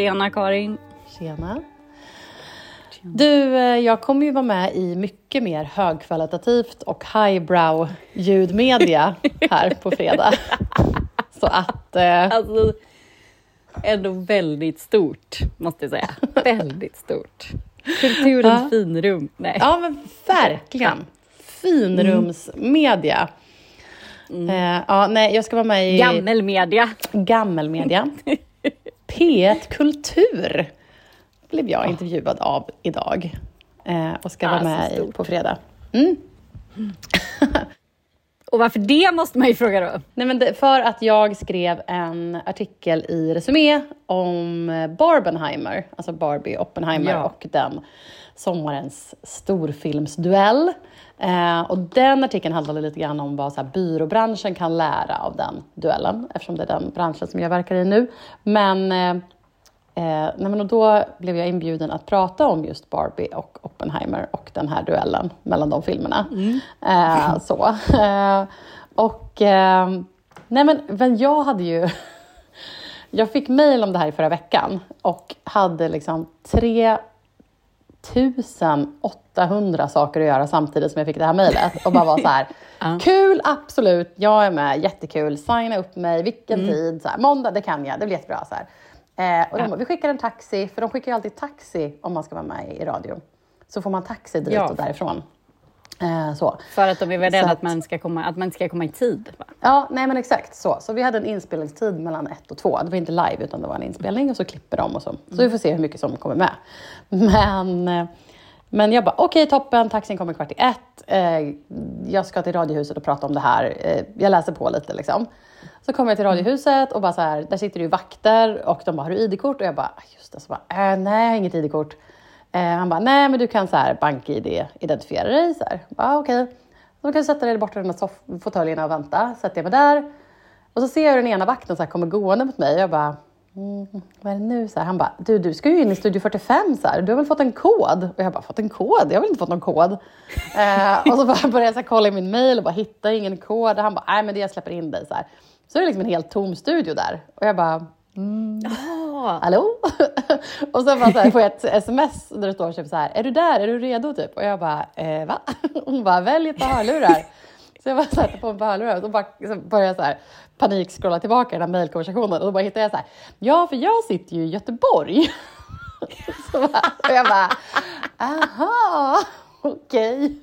Tjena Karin. Tjena. Du, eh, jag kommer ju vara med i mycket mer högkvalitativt och highbrow ljudmedia här på fredag. Så att... Eh... Alltså, ändå väldigt stort, måste jag säga. väldigt stort. Kulturens ja. finrum. Nej. Ja, men verkligen. Finrumsmedia. Mm. Eh, ja, nej, jag ska vara med i... Gammelmedia. Gammelmedia. P1 Kultur blev jag intervjuad av idag eh, och ska vara med i på fredag. Mm. och varför det måste man ju fråga då? Nej, men det, för att jag skrev en artikel i Resumé om Barbenheimer, alltså Barbie Oppenheimer ja. och den sommarens storfilmsduell. Eh, och den artikeln handlade lite grann om vad så här, byråbranschen kan lära av den duellen, eftersom det är den branschen som jag verkar i nu. Men, eh, eh, nej, men då blev jag inbjuden att prata om just Barbie och Oppenheimer och den här duellen mellan de filmerna. Mm. Eh, så. Eh, och eh, nej men, men jag hade ju jag fick mejl om det här i förra veckan och hade liksom tre 1800 saker att göra samtidigt som jag fick det här mejlet och bara var så här, kul, absolut, jag är med, jättekul, signa upp mig, vilken mm. tid, så här, måndag, det kan jag, det blir jättebra. Så. Eh, och de, ja. Vi skickar en taxi, för de skickar ju alltid taxi om man ska vara med i radio. Så får man taxi dit ja. och därifrån. Eh, så. För att de är rädda att, att, man ska komma, att man ska komma i tid? Va? Ja, nej men exakt så. Så vi hade en inspelningstid mellan ett och två. Det var inte live utan det var en inspelning och så klipper de och så. Så mm. vi får se hur mycket som kommer med. Men, eh, men jag bara, okej okay, toppen, taxin kommer kvart i ett. Eh, jag ska till Radiohuset och prata om det här. Jag läser på lite liksom. Så kommer jag till Radiohuset och bara så här, där sitter det ju vakter och de bara, har du ID-kort? Och jag bara, ah, just det. Så bara, äh, nej, jag har inget ID-kort. Eh, han bara, nej men du kan så här bank-id identifiera dig. Så här. Bara, ah, okej. Okay. Då kan du sätta dig borta i den fåtöljen fåtöljerna och vänta. Sätter jag mig där. Och så ser jag hur den ena vakten så här, kommer gående mot mig. Jag bara, mm, vad är det nu? Så här, han bara, du, du ska ju in i Studio 45. Så här. Du har väl fått en kod? Och jag bara, fått en kod? Jag har väl inte fått någon kod? eh, och så bara började jag så här, kolla i min mail och bara hittar ingen kod. Och han bara, nej men det jag släpper in dig. Så, här. så är det liksom en helt tom studio där. Och jag bara, Mm. Hallå? och så, bara så här, får jag ett sms där det står typ så här, är du där, är du redo? Typ. Och jag bara, eh, va? Hon bara, välj ett par hörlurar. Så jag bara sätter på ett par hörlurar och bara, så börjar jag så här, panikskrolla tillbaka i den här mejlkonversationen och då bara hittar jag så här, ja för jag sitter ju i Göteborg. så bara, och jag bara, aha, okej. Okay.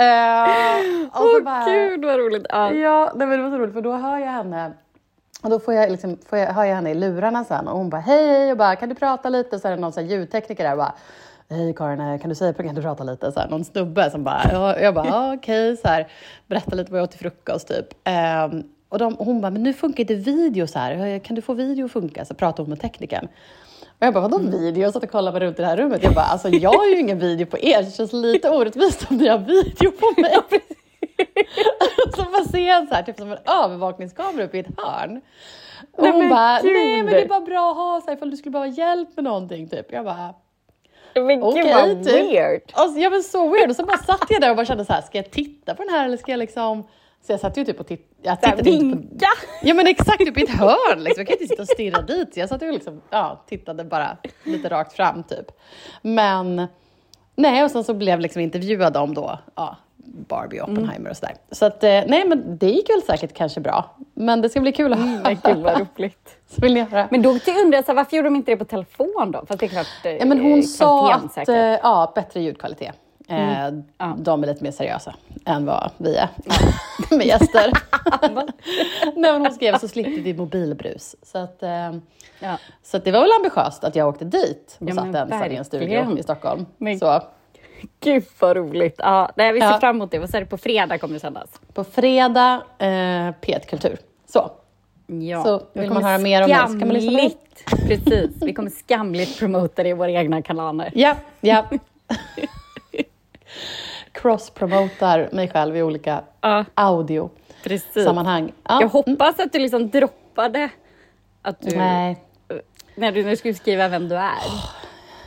Uh, Åh oh, gud vad roligt! Ja, ja det var så roligt för då hör jag henne och då får jag, liksom, får jag, hör jag henne i lurarna sen och hon bara hej och bara kan du prata lite? Så är det någon så här ljudtekniker där och bara hej Karin, kan du säga kan du prata lite? Så här, någon snubbe som bara, ja, jag bara ja, okej, så här, berätta lite vad jag åt till frukost typ. Um, och, de, och hon bara, men nu funkar inte video så här, kan du få video att funka? Så pratade hon med teknikern. Och jag bara, vadå mm. video? Jag satt och kollade runt i det här rummet. Jag bara, alltså jag har ju ingen video på er, det känns lite orättvist om ni har video på mig. så man ser så här, typ som en övervakningskamera uppe i ett hörn. Och nej, hon bara, gud. nej men det är bara bra att ha så här, ifall du skulle behöva hjälp med någonting. Typ. Jag bara, men okay, gud vad typ. weird. Alltså, ja men så weird. Och så bara satt jag där och bara kände så här, ska jag titta på den här eller ska jag liksom så jag satt ju typ och tittade. Vinka! Ja men exakt, typ i ett hörn liksom. Jag kan inte sitta och stirra dit. Så jag satt och liksom, ja, tittade bara lite rakt fram typ. Men nej, och sen så blev jag liksom intervjuad om då, ja, Barbie och mm. Oppenheimer mm. och sådär. Så att, eh, nej men det gick väl säkert kanske bra. Men det ska bli kul att höra. Mm, gud vad roligt. Så vill ni höra. Men då undrar jag, varför gjorde de inte det på telefon då? Fast det är klart, ja, men hon sa att, säkert. Eh, ja, bättre ljudkvalitet. Eh, mm. Eh, De är lite mer seriösa än vad vi är med gäster. Nej, men hon skrev så slipper vi mobilbrus. Så, att, eh, ja. så att det var väl ambitiöst att jag åkte dit och ja, satt ensam i en studio i Stockholm. Men, så. Gud vad roligt. Ja, nej, vi ser ja. fram emot det. Vad säger du, på fredag kommer det sändas? På fredag, eh, P1 Kultur. Så. Ja. Så vill man höra mer om det så kan man lyssna på Precis, vi kommer skamligt promota det i våra egna kanaler. Ja, ja. Cross-promotar mig själv i olika ja. audio-sammanhang. Ja. Jag hoppas att du liksom droppade att du... Nej. När du nu skulle skriva vem du är.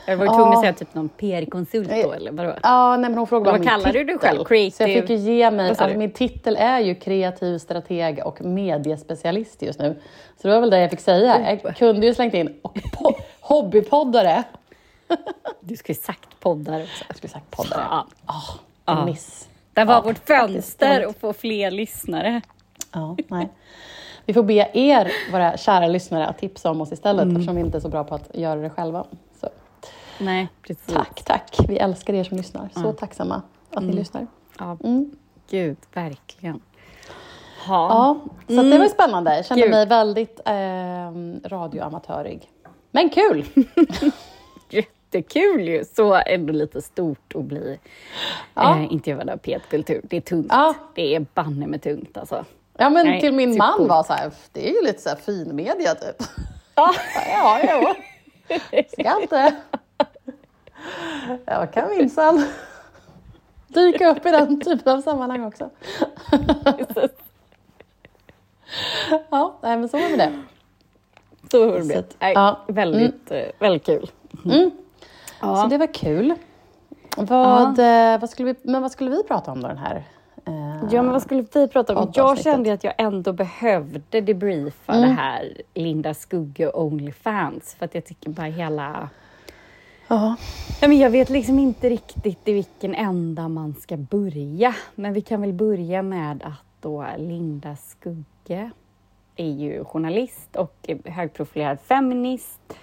Jag var tvungen att säga typ någon PR-konsult då, eller vadå? Ja, nej, men hon frågade Vad kallar min du dig titel. själv? Creative- Så jag fick ju ge mig, alltså, min titel är ju kreativ strateg och mediespecialist just nu. Så det var väl det jag fick säga. Jag kunde ju slängt in och po- hobbypoddare. Du skulle sagt poddar också. Jag skulle sagt poddare. Ja. Oh, Ja. miss. Det var Ja, vårt fönster att få fler lyssnare. Ja, nej. Vi får be er, våra kära lyssnare, att tipsa om oss istället Mm. eftersom vi inte är så bra på att göra det själva. Nej, precis. tack, tack. Vi älskar er som lyssnar. Så tacksamma att ni lyssnar. Ja, Mm. gud, verkligen. Ja. Ja, så att det var ju spännande. Jag kände Gud. mig väldigt eh, radioamatörig. Men kul! Jättekul ju! Så ändå lite stort att bli Ja. eh, intervjuad av P1 Kultur. Det är tungt. Ja. Det är banne med tungt alltså. Ja, men Nej, till min typ man var så här, det är ju lite så här finmedia typ. Ja. Ja, ja. Ska inte. Jag kan minsann dyka upp i den typen av sammanhang också. Ja, nej, men så var det med det. Så har det att- Nej, ja. Väldigt, eh, väldigt kul. Mm. Ja. Så det var kul. Vad, eh, vad, skulle vi, men vad skulle vi prata om då den här? eh, Ja, men vad skulle vi prata om? Jag kände att jag ändå behövde debriefa Mm. det här Linda Skugge Onlyfans. För att jag tycker bara hela... Ja. Men jag vet liksom inte riktigt i vilken ända man ska börja. Men vi kan väl börja med att då Linda Skugge är ju journalist och högprofilerad feminist.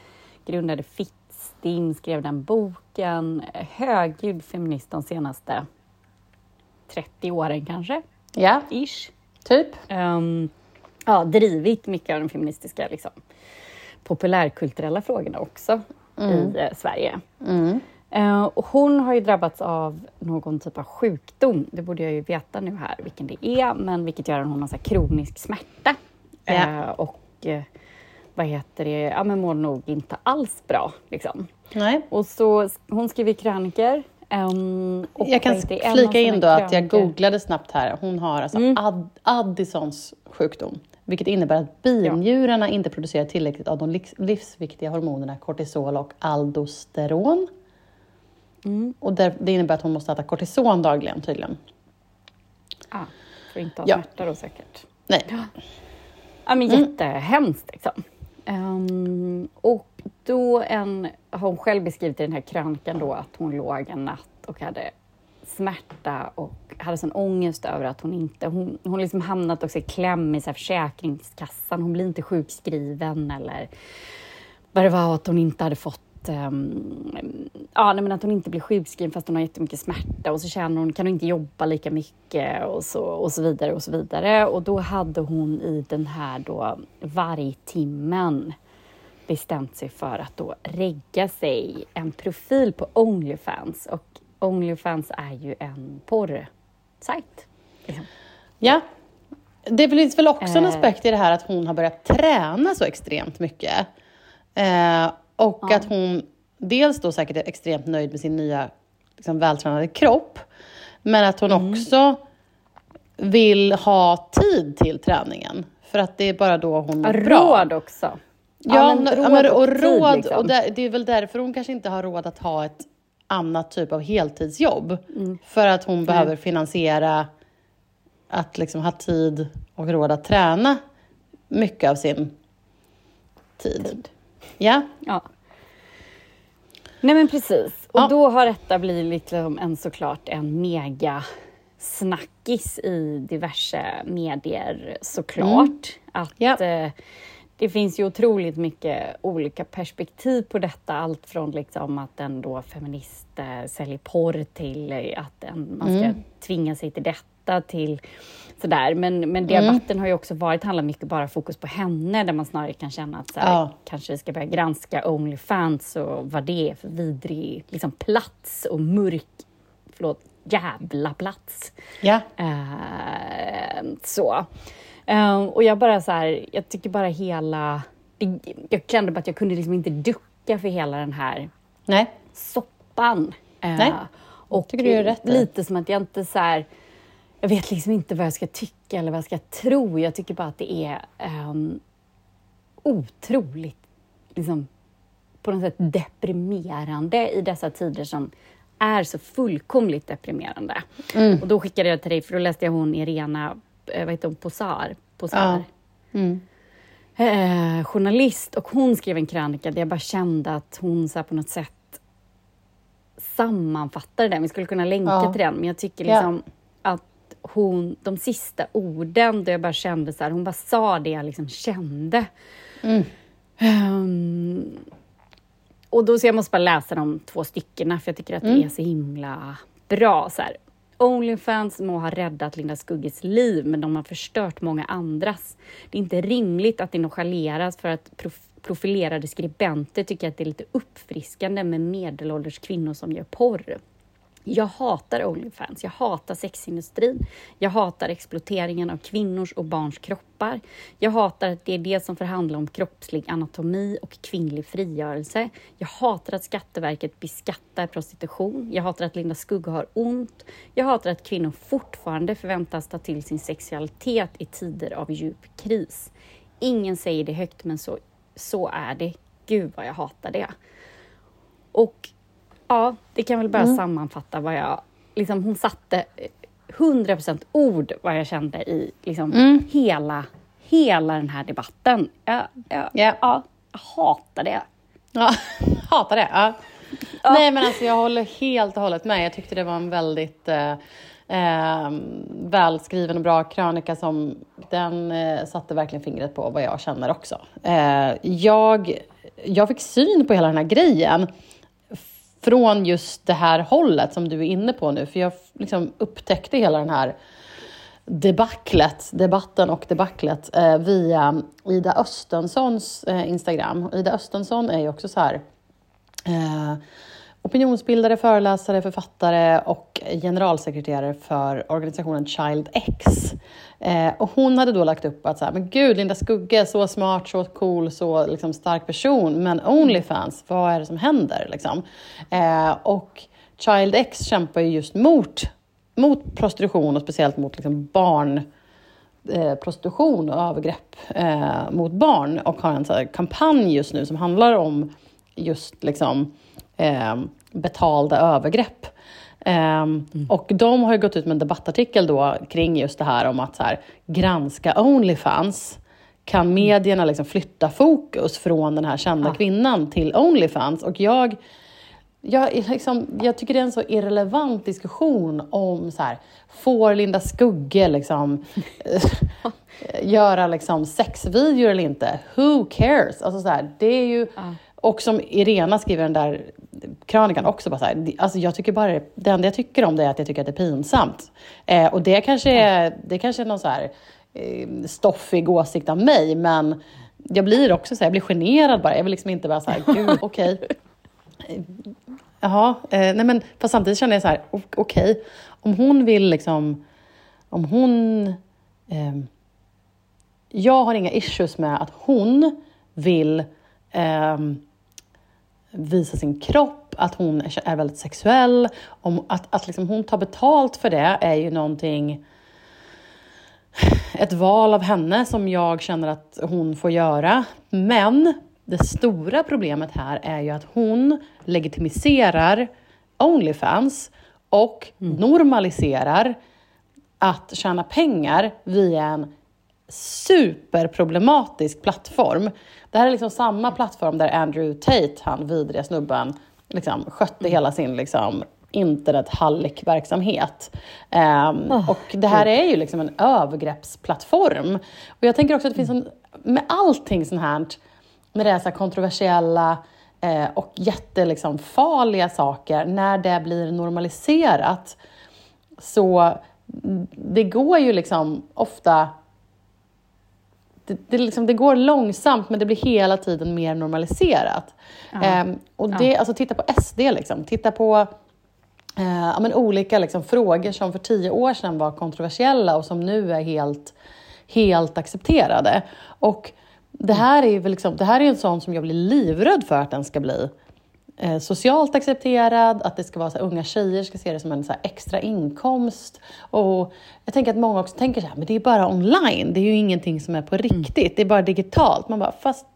Grundade Fittstim, skrev den boken. Högljudd feminist de senaste 30 åren kanske, ja, ish. typ. Ehm, ja, drivit mycket av de feministiska liksom, populärkulturella frågorna också i eh, Sverige. Mm. Eh, hon har ju drabbats av någon typ av sjukdom. Det borde jag ju veta nu här vilken det är, men vilket gör att hon har så kronisk smärta. Ja. Eh, och vad heter det, ja men mår nog inte alls bra. Liksom. Nej. Och så, hon skriver krönikor. ehm, och Jag kan flika in då att jag googlade snabbt här. Hon har alltså Mm. Ad- Addisons sjukdom. Vilket innebär att binjurarna inte producerar tillräckligt av de livs- livsviktiga hormonerna kortisol och aldosteron. Mm. Och där, det innebär att hon måste äta kortison dagligen tydligen. Ja, för inte ha Ja. smärta då säkert. Nej. Ja, men Mm. jättehemskt liksom. Ehm, och då en, har hon själv beskrivit i den här krönikan då att hon låg en natt och hade smärta och hade sån ångest över att hon inte... Hon, hon liksom hamnat också i kläm i så här Försäkringskassan. Hon blir inte sjukskriven eller vad det var att hon inte hade fått ehm, ja, nej, men att hon inte blir sjukskriven fast hon har jättemycket smärta och så känner hon, kan hon inte jobba lika mycket och så, och så vidare och så vidare. Och då hade hon i den här då vargtimmen bestämt sig för att då regga sig en profil på Onlyfans och Onlyfans är ju en porrsajt. Liksom. Ja. Det finns väl också en Eh. aspekt i det här att hon har börjat träna så extremt mycket. Eh, och Ja. att hon dels då säkert är extremt nöjd med sin nya liksom, vältränade kropp. Men att hon Mm. också vill ha tid till träningen. För att det är bara då hon mår bra. Råd också. Ja, ja, men, och tid, råd. liksom. Och där, det är väl därför hon kanske inte har råd att ha ett annat typ av heltidsjobb. Mm. För att hon behöver finansiera att liksom ha tid och råd att träna mycket av sin tid. Tid. Ja, Ja. Nej men precis. Och Ja. då har detta blivit liksom en såklart en mega snackis i diverse medier såklart. Att Ja. eh, det finns ju otroligt mycket olika perspektiv på detta. Allt från liksom att en då feminist eh, säljer porr till att en, man ska Mm. tvinga sig till detta till sådär. Men, men Mm. debatten har ju också varit, handlat mycket bara fokus på henne där man snarare kan känna att så här, Ja. kanske vi ska börja granska Onlyfans och vad det är för vidrig liksom, plats och mörk, förlåt, jävla plats. ja, Eh, så. Eh, och jag bara så här, jag tycker bara hela... det- Jag kände bara att jag kunde liksom inte ducka för hela den här nej, soppan. Eh, Nej, och tycker du gör rätt. Lite som att jag inte så här, Jag vet liksom inte vad jag ska tycka eller vad jag ska tro. Jag tycker bara att det är um, otroligt liksom, på något sätt deprimerande i dessa tider som är så fullkomligt deprimerande. Mm. Och då skickade jag till dig, för då läste jag hon Irena, vad heter hon, Posar? Posar. Ja. Mm. Eh, journalist och hon skrev en krönika där jag bara kände att hon så på något sätt sammanfattade den. Vi skulle kunna länka Ja. till den, men jag tycker Ja. liksom att hon, de sista orden, där jag bara kände så här, hon bara sa det jag liksom kände. Mm. Ehm, och då så jag måste bara läsa de två styckena för jag tycker att det Mm. är så himla bra. Så här. Onlyfans må ha räddat Linda Skugges liv, men de har förstört många andras. Det är inte rimligt att det nonchaleras för att prof- profilerade skribenter tycker att det är lite uppfriskande med medelålders kvinnor som gör porr. Jag hatar Onlyfans, jag hatar sexindustrin, jag hatar exploateringen av kvinnors och barns kroppar. Jag hatar att det är det som förhandlar om kroppslig anatomi och kvinnlig frigörelse. Jag hatar att Skatteverket beskattar prostitution. Jag hatar att Linda Skugge har ont. Jag hatar att kvinnor fortfarande förväntas ta till sin sexualitet i tider av djup kris. Ingen säger det högt, men så, så är det. Gud vad jag hatar det. Och ja, det kan väl bara Mm. sammanfatta vad jag... Liksom, hon satte 100% ord vad jag kände i liksom, Mm. hela, hela den här debatten. Jag, jag, Ja. ja, jag hatar det. Ja, hatar det. Ja. Nej, men alltså jag håller helt och hållet med. Jag tyckte det var en väldigt eh, eh, välskriven och bra krönika som den eh, satte verkligen fingret på vad jag känner också. Eh, jag, jag fick syn på hela den här grejen från just det här hållet som du är inne på nu. För jag liksom upptäckte hela den här debaclet, debatten och debaclet eh, via Ida Östenssons eh, Instagram. Ida Östensson är ju också så här eh, opinionsbildare, föreläsare, författare och generalsekreterare för organisationen Child X. Eh, och hon hade då lagt upp att så här, men gud, Linda Skugge, så smart, så cool, så liksom, stark person, men Onlyfans, vad är det som händer? Liksom? Eh, och Child X kämpar ju just mot, mot prostitution och speciellt mot liksom, barn eh, prostitution och övergrepp eh, mot barn och har en så här, kampanj just nu som handlar om just liksom, eh, betalda övergrepp. Eh, Och de har ju gått ut med en debattartikel då kring just det här om att så här, granska Onlyfans. Kan medierna liksom flytta fokus från den här kända Ja. kvinnan till Onlyfans? Och jag jag, är liksom, jag tycker det är en så irrelevant diskussion om så här, får Linda Skugge liksom, eh, göra liksom sexvideor eller inte? Who cares? Alltså så här, det är ju, Ja. och som Irena skriver i den där krönikan också, bara så här, alltså jag tycker bara, det- det enda jag tycker om det är att jag tycker att det är pinsamt. Eh, och det kanske är, det kanske är någon så här, eh, stoffig åsikt av mig, men jag blir också så här, jag blir generad bara. Jag vill liksom inte bara så här, gud, okej. Jaha, eh, nej men fast samtidigt känner jag så här, okej, om hon vill liksom, om hon... ehm, jag har inga issues med att hon vill ehm, visa sin kropp, att hon är, väldigt sexuell. Om, att att liksom hon tar betalt för det är ju någonting, ett val av henne som jag känner att hon får göra. Men det stora problemet här är ju att hon legitimiserar Onlyfans och normaliserar att tjäna pengar via en superproblematisk plattform. Det här är liksom samma plattform där Andrew Tate, han vidriga snubben, liksom skötte hela sin liksom, internethallikverksamhet. Um, Åh, och det här är ju liksom en övergreppsplattform. Och jag tänker också att det finns en, med allting sånt här, med det här, så här kontroversiella eh, och jättefarliga liksom, farliga saker, när det blir normaliserat, så mm, det går ju liksom ofta det, det, liksom, det går långsamt men det blir hela tiden mer normaliserat. Ja. Ehm, och det, alltså, titta på SD, liksom. titta på eh, ja, men olika liksom, frågor som för tio år sedan var kontroversiella och som nu är helt, helt accepterade. Och det här är ju liksom, det här är en sån som jag blir livrädd för att den ska bli eh, socialt accepterad, att det ska vara så här, unga tjejer ska se det som en så här, extra inkomst. Och jag tänker att många också tänker så här, men det är bara online, det är ju ingenting som är på riktigt, det är bara digitalt. Man bara, fast,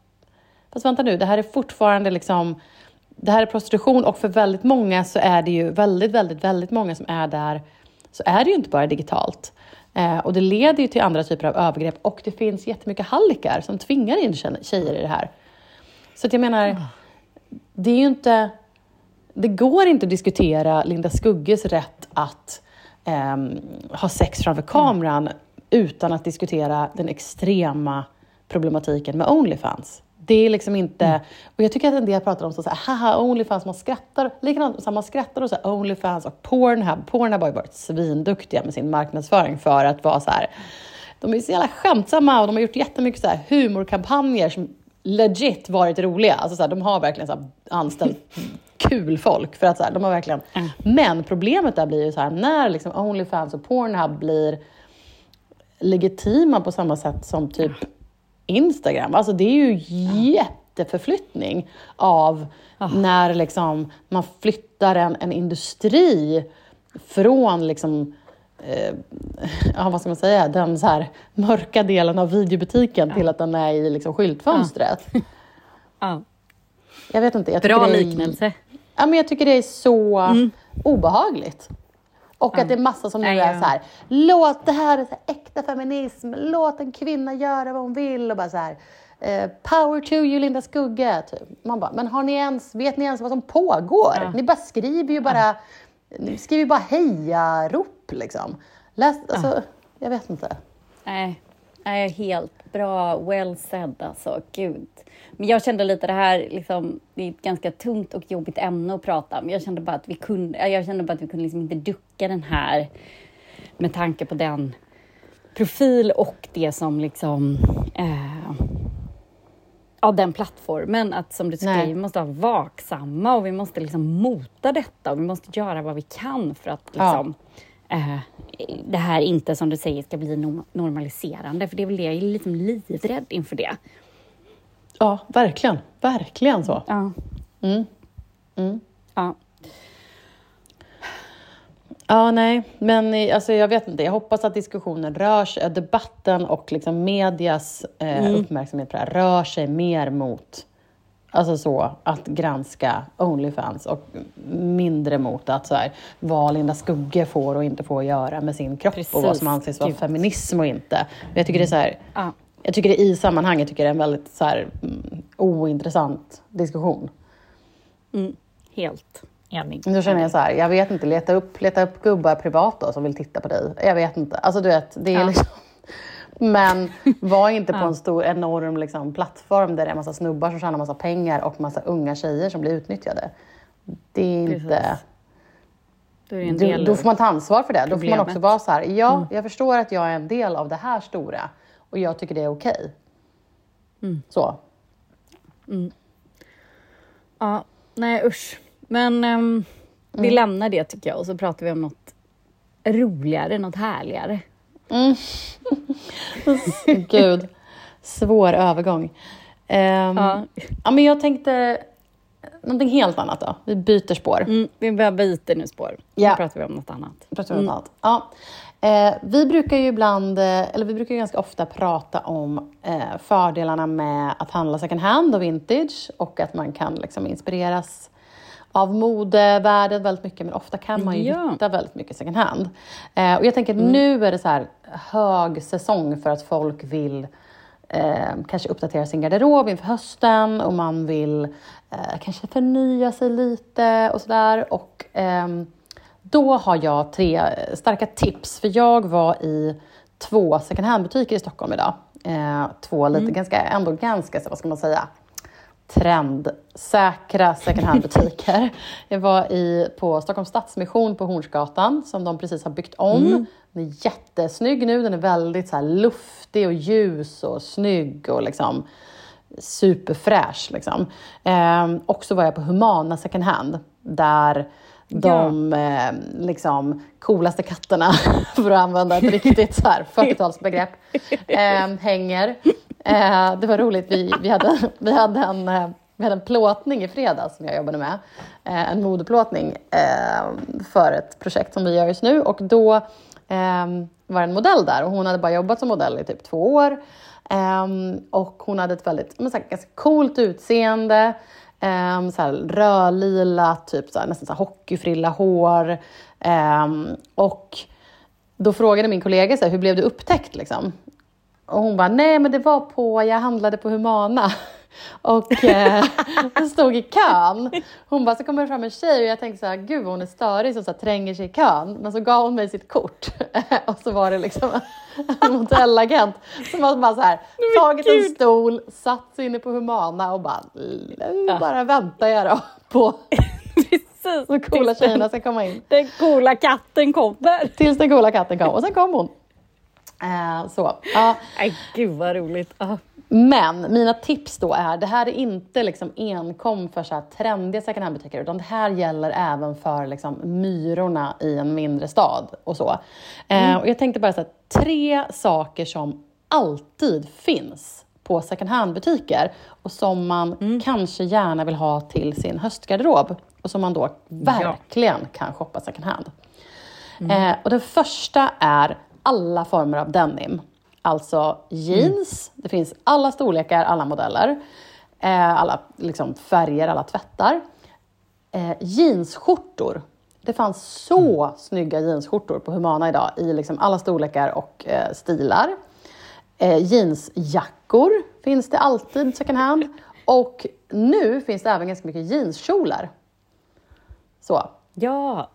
fast vänta nu, det här är fortfarande liksom, det här är prostitution och för väldigt många så är det ju väldigt, väldigt, väldigt många som är där, så är det ju inte bara digitalt. Eh, och det leder ju till andra typer av övergrepp och det finns jättemycket hallickar som tvingar in tjejer i det här. Så att jag menar, det är ju inte, det går inte att diskutera Linda Skugges rätt att eh, ha sex framför kameran mm. utan att diskutera den extrema problematiken med Onlyfans. Det är liksom inte... Mm. Och jag tycker att en del pratar om så, här, haha, Onlyfans, man skrattar. Likadant, så här, man skrattar och så här, Onlyfans och Pornhub. Pornhub har ju varit svinduktiga med sin marknadsföring för att vara så här... De är så jävla skämtsamma och de har gjort jättemycket så här humorkampanjer som legit varit roliga. Alltså så här, de har verkligen så anställt kul folk. För att så här, de har verkligen... Mm. Men problemet där blir ju så här, när liksom Onlyfans och Pornhub blir legitima på samma sätt som typ Instagram. Alltså det är ju jätteförflyttning av oh. när liksom man flyttar en, en industri från liksom, eh, ja, vad ska man säga, den så här mörka delen av videobutiken ja. till att den är i liksom skyltfönstret. Ja. ja. Jag vet inte. Jag Bra liknelse. Är, ja, men jag tycker det är så mm. obehagligt. Och att det är massa som nu är så här, låt det här är så här, äkta feminism, låt en kvinna göra vad hon vill och bara så här, eh, power to you Linda Skugge. Typ. Man bara, men har ni ens, vet ni ens vad som pågår? Ni bara skriver ju bara, skriver bara heja-rop liksom. Läs, alltså, ja. jag vet inte. Nej, Nej, helt bra, well said alltså, gud. Men jag kände lite det här, liksom, det är ett ganska tungt och jobbigt ämne att prata om. Jag kände bara att vi kunde, jag kände bara att vi kunde liksom inte ducka den här med tanke på den profil och det som liksom eh, ja, den plattformen. Att som du säger, vi måste vara vaksamma och vi måste liksom mota detta och vi måste göra vad vi kan för att liksom, ja. eh, det här inte, som du säger, ska bli normaliserande. För det är väl det, jag är liksom livrädd inför det. Ja, verkligen. Verkligen så. Ja. Mm. Mm. Ja. Ja, nej, men alltså, jag vet inte. Jag hoppas att diskussionen rör sig, debatten och liksom medias eh, mm. uppmärksamhet på det här rör sig mer mot Alltså så, att granska Onlyfans och mindre mot att så här, vad Linda Skugge får och inte får göra med sin kropp Precis. och vad som anses vara feminism och inte. Men jag tycker det är så här, ja. jag tycker det i sammanhanget tycker det är en väldigt så här, mm, ointressant diskussion. Mm, helt enig. Då känner jag så här, jag vet inte, leta upp, leta upp gubbar privat då som vill titta på dig. Jag vet inte. Alltså du vet, det är ja. liksom men var inte på en stor enorm liksom, plattform där det är massa snubbar som tjänar massa pengar och massa unga tjejer som blir utnyttjade. Det är inte... Då, då, får man ta ansvar för det. Problemet. Då får man också vara så här, ja, mm. jag förstår att jag är en del av det här stora och jag tycker det är okej. Okay. Mm. Så. Mm. Ja, nej usch. Men um, vi mm. lämnar det tycker jag och så pratar vi om något roligare, något härligare. Mm. Gud, svår övergång. Um, ja. ja. men jag tänkte någonting helt annat då. Vi byter spår. Mm, vi bara byter nu spår. Ja. Nu pratar vi om något annat. Pratar vi om mm. något annat. Ja. Eh, vi brukar ju ibland, eh, eller vi brukar ganska ofta prata om eh, fördelarna med att handla second hand och vintage och att man kan liksom inspireras av modevärlden väldigt mycket, men ofta kan man ju ja. hitta väldigt mycket second hand. Eh, och jag tänker mm. nu är det så här hög säsong för att folk vill eh, kanske uppdatera sin garderob inför hösten och man vill eh, kanske förnya sig lite och sådär. Och ehm, då har jag tre starka tips, för jag var i två second hand-butiker i Stockholm idag. Eh, två lite mm. ganska, ändå ganska, vad ska man säga, trendsäkra second hand-butiker. Jag var i, på Stockholms Stadsmission på Hornsgatan som de precis har byggt om. Mm. Den är jättesnygg nu. Den är väldigt så luftig och ljus och snygg och liksom superfräsch. Liksom. Eh, och så var jag på Humana second hand där de ja. eh, liksom, coolaste katterna, för att använda ett riktigt 40-talsbegrepp, eh, hänger. Eh, det var roligt, vi, vi, hade, vi, hade en, eh, vi hade en plåtning i fredags som jag jobbade med. Eh, en modeplåtning eh, för ett projekt som vi gör just nu. Och då eh, var det en modell där och hon hade bara jobbat som modell i typ två år. Eh, och hon hade ett väldigt men, så här, ganska coolt utseende. Um, så här, rödlila, typ så här, nästan så här, hockeyfrilla hår. Um, och då frågade min kollega så här, hur blev du upptäckt? Liksom? Och hon bara, nej men det var på, jag handlade på Humana. Och eh, stod i kön. Hon bara, så kommer det fram en tjej och jag tänkte så här, gud hon är störig som så här, tränger sig i kön. Men så gav hon mig sitt kort och så var det liksom en hotellagent som var bara så här, tagit en stol, satt sig inne på Humana och bara, nu bara väntar jag då på Precis. de coola tjejerna ska komma in. Den coola katten kommer. Tills den coola katten kom och sen kom hon. Eh, så. Ja. Nej, gud vad roligt. Ah. Men mina tips då är, det här är inte liksom enkom för så här trendiga second hand-butiker, utan det här gäller även för liksom myrorna i en mindre stad och så. Eh, och jag tänkte bara så här, tre saker som alltid finns på second hand-butiker och som man kanske gärna vill ha till sin höstgarderob och som man då verkligen kan shoppa second hand. Eh, och den första är alla former av denim. Alltså jeans, det finns alla storlekar, alla modeller, eh, alla liksom, färger, alla tvättar. Eh, jeansskjortor. Det fanns så snygga jeansskjortor på Humana idag i liksom alla storlekar och eh, stilar. Eh, jeansjackor finns det alltid second hand. Och nu finns det även ganska mycket jeanskjolar. Så. Ja.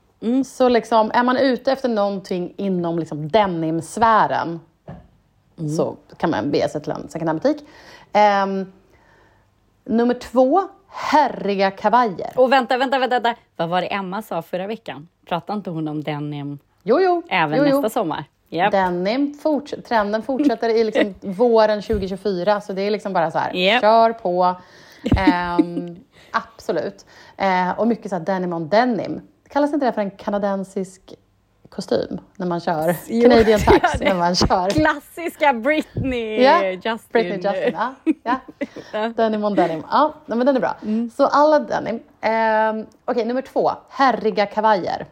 Så liksom, är man ute efter någonting inom liksom denimsfären så kan man bege sig till en second hand-butik. Ehm, nummer två, herriga kavajer. Och vänta, vänta, vänta, vänta. Vad var det Emma sa förra veckan? Pratade inte hon om denim Jo, jo. även jo, jo. nästa sommar? Japp. Denim, forts- trenden fortsätter i liksom våren 2024, så det är liksom bara så här, Japp. kör på. Ehm, absolut. Eh, och mycket så här denim on denim. Kallas inte det för en kanadensisk kostym när man kör Jo, Canadian Tax? När man kör Klassiska Britney Ja, Justin. Britney Justin. Ja. Denim on denim. Ja, men den är bra. Så alla denim. Ehm, Okej, nummer två. Herriga kavajer.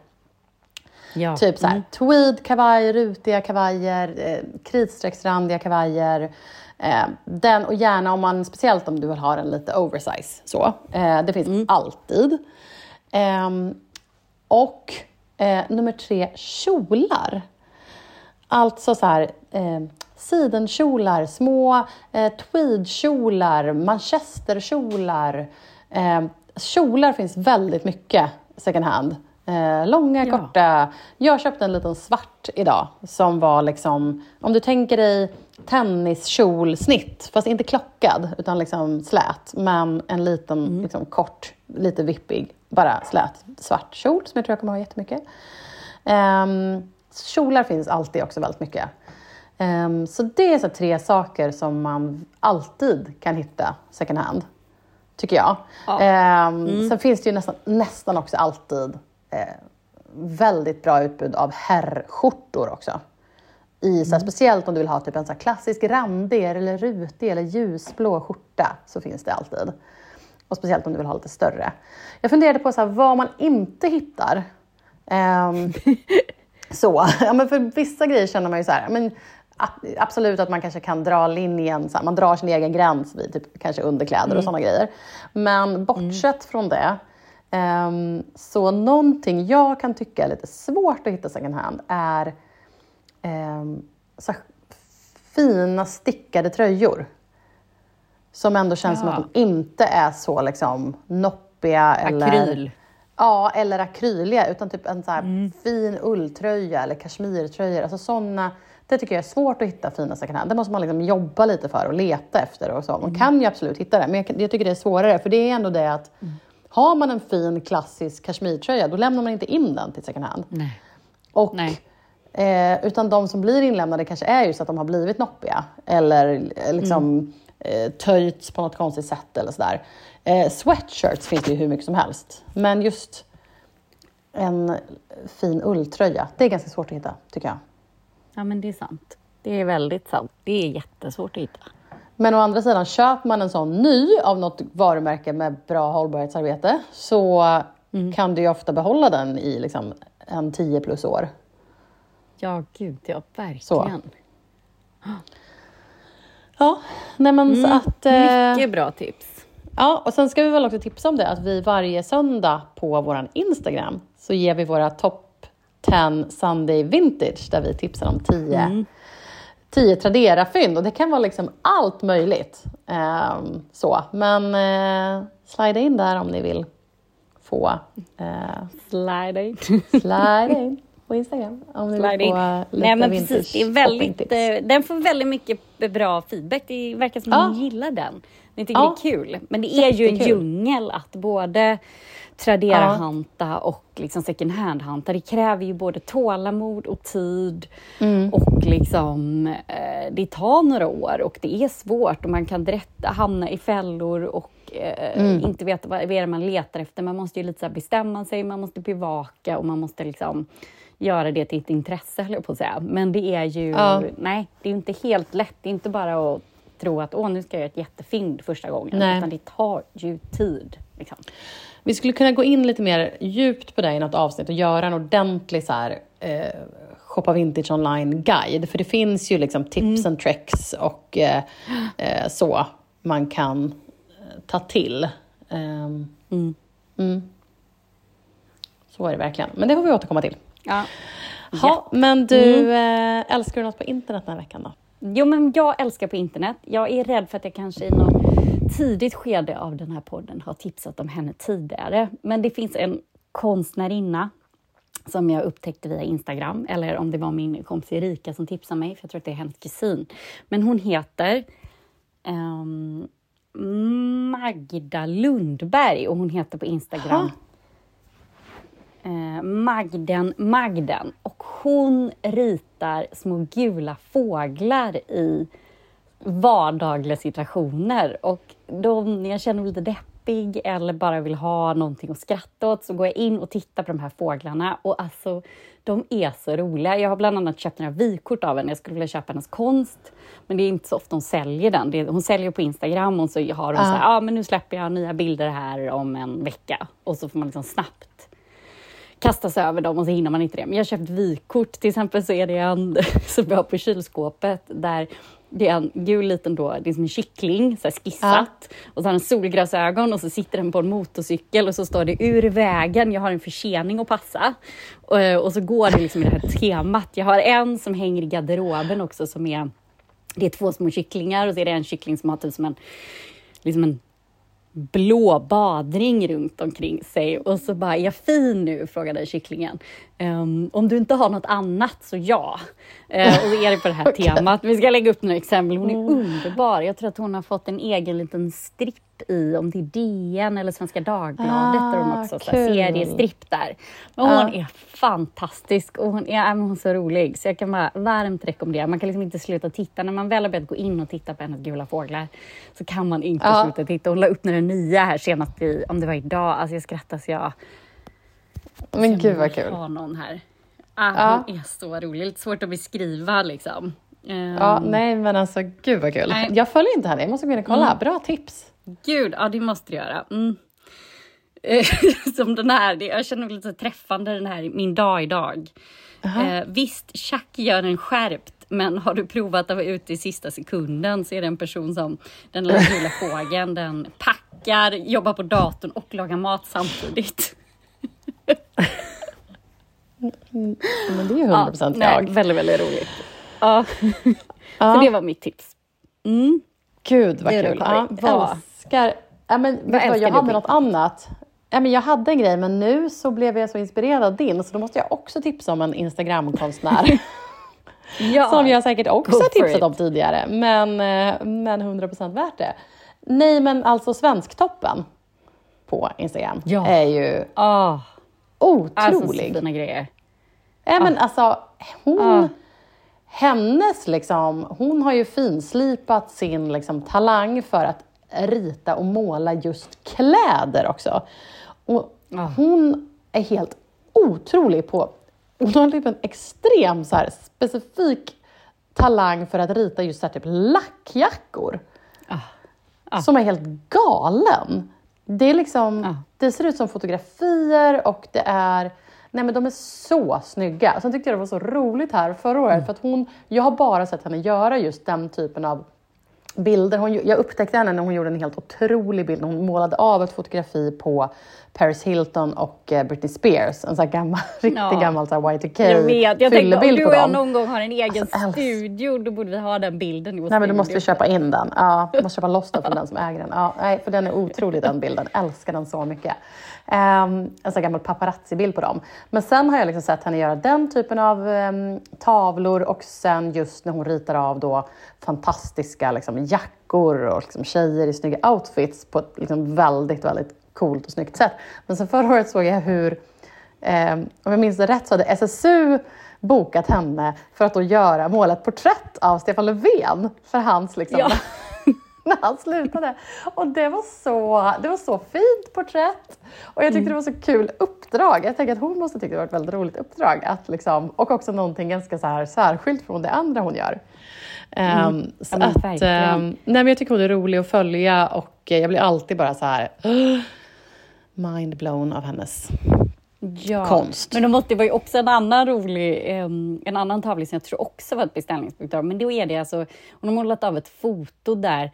Ja. Typ så här, tweed kavaj, rutiga kavajer, eh, kritstrecksrandiga kavajer. Eh, den, och gärna om man, speciellt om du vill ha den lite oversize. Så. Eh, det finns alltid. Ehm, och eh, nummer tre, kjolar. Alltså så här, eh, sidenkjolar, små eh, tweedkjolar, manchesterkjolar. Eh, kjolar finns väldigt mycket second hand. Eh, långa, Ja. korta. Jag köpte en liten svart idag som var liksom, om du tänker dig tenniskjolsnitt, fast inte klockad utan liksom slät, men en liten liksom, kort, lite vippig, bara slät svart kjol som jag tror jag kommer ha jättemycket. Um, kjolar finns alltid också väldigt mycket. Ehm, så det är så tre saker som man alltid kan hitta second hand, tycker jag. Ja. Ehm, Sen finns det ju nästan, nästan också alltid eh, väldigt bra utbud av herrskjortor också. I, så här, Speciellt om du vill ha typ en så klassisk randig eller rutig eller ljusblå skjorta så finns det alltid. Och speciellt om du vill ha lite större. Jag funderade på så här, vad man inte hittar. Ehm, så, ja, men för vissa grejer känner man ju så här, men absolut att man kanske kan dra linjen, så här, man drar sin egen gräns vid typ, kanske underkläder och sådana grejer. Men bortsett från det, ehm, så någonting jag kan tycka är lite svårt att hitta second hand är ehm, så här, fina stickade tröjor. Som ändå känns som Ja. att de inte är så liksom noppiga eller... Akryl. Ja, eller akryliga, utan typ en så här fin ulltröja eller kashmirtröja. Alltså såna, det tycker jag är svårt att hitta fina second hand. Det måste man liksom jobba lite för och leta efter och så. Man kan ju absolut hitta det, men jag, jag tycker det är svårare. För det är ändå det att har man en fin klassisk kashmirtröja, då lämnar man inte in den till second hand. Nej. Och, Nej. Eh, utan de som blir inlämnade kanske är just att de har blivit noppiga eller eh, liksom eh, töjts på något konstigt sätt eller sådär. Eh, sweatshirts finns det ju hur mycket som helst. Men just en fin ulltröja, det är ganska svårt att hitta tycker jag. Ja, men det är sant. Det är väldigt sant. Det är jättesvårt att hitta. Men å andra sidan, köper man en sån ny av något varumärke med bra hållbarhetsarbete så kan du ju ofta behålla den i liksom en 10 plus år. Ja, gud, ja, verkligen. Ja, nej men så att... eh, Mycket bra tips. Ja, och sen ska vi väl också tipsa om det att vi varje söndag på vår Instagram så ger vi våra top 10 Sunday Vintage där vi tipsar om 10 Mm. 10 Tradera-fynd och det kan vara liksom allt möjligt. Ehm, så, men eh, slida in där om ni vill få eh, Slide in. slida in på Instagram om ni Slide vill in. få lite Nej precis, det är väldigt, eh, den får väldigt mycket bra feedback. Det verkar som Ja. att ni gillar den. Ni tycker Ja. det är kul. Men det är ju en Jättekul. djungel att både Tradera-hanta och liksom second hand-hanta. Det kräver ju både tålamod och tid Mm. och liksom, eh, det tar några år och det är svårt och man kan direkt hamna i fällor och eh, Mm. inte veta vad, vad är det man letar efter. Man måste ju lite så bestämma sig, man måste bevaka och man måste liksom göra det till ett intresse, höll jag på att säga. Men det är ju, Ja. nej, det är inte helt lätt. Det är inte bara att tro att åh, nu ska jag göra ett jättefynd första gången, Nej. utan det tar ju tid. Liksom. Vi skulle kunna gå in lite mer djupt på det i något avsnitt och göra en ordentlig så här, eh, shoppa vintage online-guide. För det finns ju liksom tips and tricks och eh, eh, så man kan eh, ta till. Ehm, Mm. mm. Så är det verkligen. Men det får vi återkomma till. Ja. Ha, men du, eh, älskar du något på internet den här veckan då? Jo, men jag älskar på internet. Jag är rädd för att jag kanske i tidigt skede av den här podden har tipsat om henne tidigare. Men det finns en konstnärinna som jag upptäckte via Instagram, eller om det var min kompis Erika som tipsade mig, för jag tror att det är hennes kusin. Men hon heter ehm, Magda Lundberg och hon heter på Instagram eh, Magden Magden. Och hon ritar små gula fåglar i vardagliga situationer. Och de, när jag känner mig lite deppig eller bara vill ha någonting att skratta åt så går jag in och tittar på de här fåglarna. Och alltså, de är så roliga. Jag har bland annat köpt några vykort av henne. Jag skulle vilja köpa hennes konst. Men det är inte så ofta hon säljer den. Är, hon säljer på Instagram och så har hon Ja. så här, ah, men nu släpper jag nya bilder här om en vecka. Och så får man liksom snabbt kasta sig över dem och så hinner man inte det. Men jag har köpt vykort, till exempel så är det en som jag har på kylskåpet där det är en gul liten då, det är som en kyckling, så här skissat. Och så har den solglasögon och så sitter den på en motorcykel och så står det ur vägen, jag har en försening att passa. Och, och så går det liksom i det här temat. Jag har en som hänger i garderoben också som är, det är två små kycklingar och så är det en kyckling som har typ som en, liksom en blå badring runt omkring sig och så bara, är jag fin nu? frågade kycklingen. Ehm, om du inte har något annat så ja. Eh, och så är det på det här Okej. temat. Vi ska lägga upp några exempel. Hon är underbar. Jag tror att hon har fått en egen liten stripp i, om det är DN eller Svenska Dagbladet, där hon Ah, också seriestripp där. Men Ja. hon är fantastisk och hon är, men hon är så rolig. Så jag kan bara varmt rekommendera. Man kan liksom inte sluta titta. När man väl har börjat gå in och titta på hennes gula fåglar så kan man inte Ja. sluta titta. Hon la upp några nya här senast, i, om det var idag. Alltså jag skrattar så jag... Men gud vad kul. har någon här. Ah. Hon är så rolig. Lite svårt att beskriva liksom. Ehm, Ja, nej men alltså gud vad kul. Nej. Jag följer inte henne, jag måste gå in och kolla. Mm. Bra tips. Gud, ja det måste du göra. Mm. Eh, Som den här, det, jag känner mig lite träffande den här Min dag idag. Eh, visst, Chuck gör en skärpt, men har du provat att vara ute i sista sekunden så är det en person som, den lilla fågeln, den packar, jobbar på datorn och lagar mat samtidigt. Men det är ju 100 procent nej, jag. Väldigt, väldigt roligt. Ja. Ja. Så det var mitt tips. Mm. Gud vad Det kul. Ja. Vad? Älskar... Ja, men, vad, älskar jag du hade något annat. Ja, men jag hade en grej, men nu så blev jag så inspirerad av din, så då måste jag också tipsa om en Instagramkonstnär. Ja. som jag säkert också har tipsat it. om tidigare, men, eh, men 100% värt det. Nej, men alltså Svensktoppen på Instagram Ja. är ju alltså så otrolig. fina grejer. Ja, men alltså, hon, Ah. hennes liksom, hon har ju finslipat sin liksom, talang för att rita och måla just kläder också. Och Ah. hon är helt otrolig på, hon har typ en extrem så här, specifik talang för att rita just så här, typ lackjackor. Ah. Som är helt galen. Det är liksom, Ah. det ser ut som fotografier och det är Nej men de är så snygga. Sen tyckte jag det var så roligt här förra året för att hon, jag har bara sett henne göra just den typen av bilder. Hon, jag upptäckte henne när hon gjorde en helt otrolig bild. Hon målade av ett fotografi på Paris Hilton och eh, Britney Spears. En sån här gammal, riktigt Ja. gammal så här Y2K Jag vet, jag tänkte om du och jag någon gång har en egen Alltså, studio, då borde vi ha den bilden i vår Nej, men då måste vi köpa in den. Ja, måste köpa loss den från den som äger den. Ja, nej, för den är otrolig den bilden. Älskar den så mycket. Um, en sån gammal paparazzi-bild på dem. Men sen har jag liksom sett henne göra den typen av ehm, tavlor och sen just när hon ritar av då fantastiska liksom, jackor och liksom, tjejer i snygga outfits på ett liksom, väldigt, väldigt coolt och snyggt sätt. Men sen förra året såg jag hur Ehm, om jag minns det rätt så hade SSU bokat henne för att då göra, måla ett porträtt av Stefan Löfven för hans liksom, Ja. när han slutade. Och det var, så, det var så fint porträtt. Och jag tyckte Mm. det var så kul uppdrag. Jag tänker att hon måste tycka det var ett väldigt roligt uppdrag. Att liksom, och också någonting ganska så här särskilt från det andra hon gör. Ehm, så Mm. Ja, att, ehm, nej, men jag tycker hon är rolig att följa och jag blir alltid bara så här mind blown av hennes ja. konst. Men måste det var ju också en annan rolig, em, en annan tavla som jag tror också var ett beställningsuppdrag. Men då är det alltså, hon har målat av ett foto där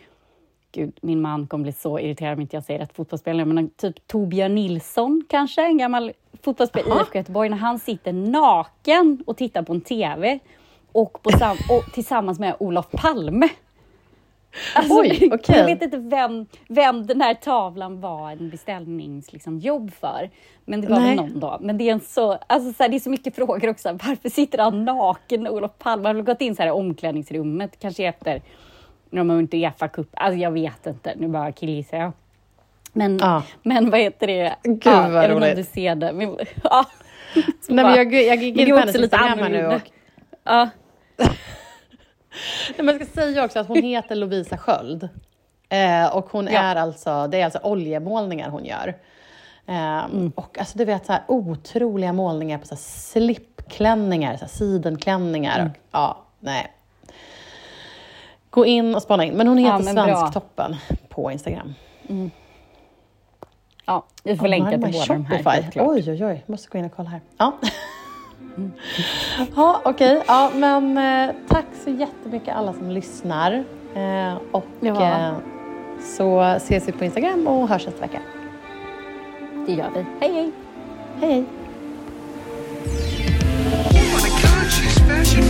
Gud, min man kommer bli så irriterad om inte jag säger rätt fotbollsspelare, men typ Torbjörn Nilsson kanske, en gammal fotbollsspelare i IFK Göteborg, när han sitter naken och tittar på en TV och, på sam- och tillsammans med Olof Palme. Alltså, Oj, okej. Jag vet inte vem, vem den här tavlan var en beställningsjobb liksom, för. Men det var Nej. väl någon då. Men det är, en så, alltså, så här, det är så mycket frågor också. Varför sitter han naken, Olof Palme? Han har gått in så här i omklädningsrummet, kanske efter när de har vunnit Uefa-cup. Alltså jag vet inte, nu bara killgissar jag. Men, Ja. men vad heter det? Gud, ja, vad jag roligt. du ser det. Men, ja. Nej, bara- men jag, jag gick men in på hennes Instagram här nu och Ja. Nej, men jag ska säga också att hon heter Lovisa Sköld. Eh, och hon Ja. är alltså, det är alltså oljemålningar hon gör. Eh, Mm. Och alltså du vet så här otroliga målningar på så här slipklänningar, så här sidenklänningar. Mm. Och, ja, nej. Gå in och spana in. Men hon Ja, heter men bra. Svensktoppen på Instagram. ja, vi får länka till båda de här. Oj, oj, oj. Måste gå in och kolla här. Ja, Ja, okej. Okay. Ja, men eh, tack så jättemycket alla som lyssnar. Eh, och ja. Eh, så ses vi på Instagram och hörs nästa vecka. Det gör vi. Hej, hej! Hej, hej! Oh my god, fashion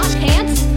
roadkill!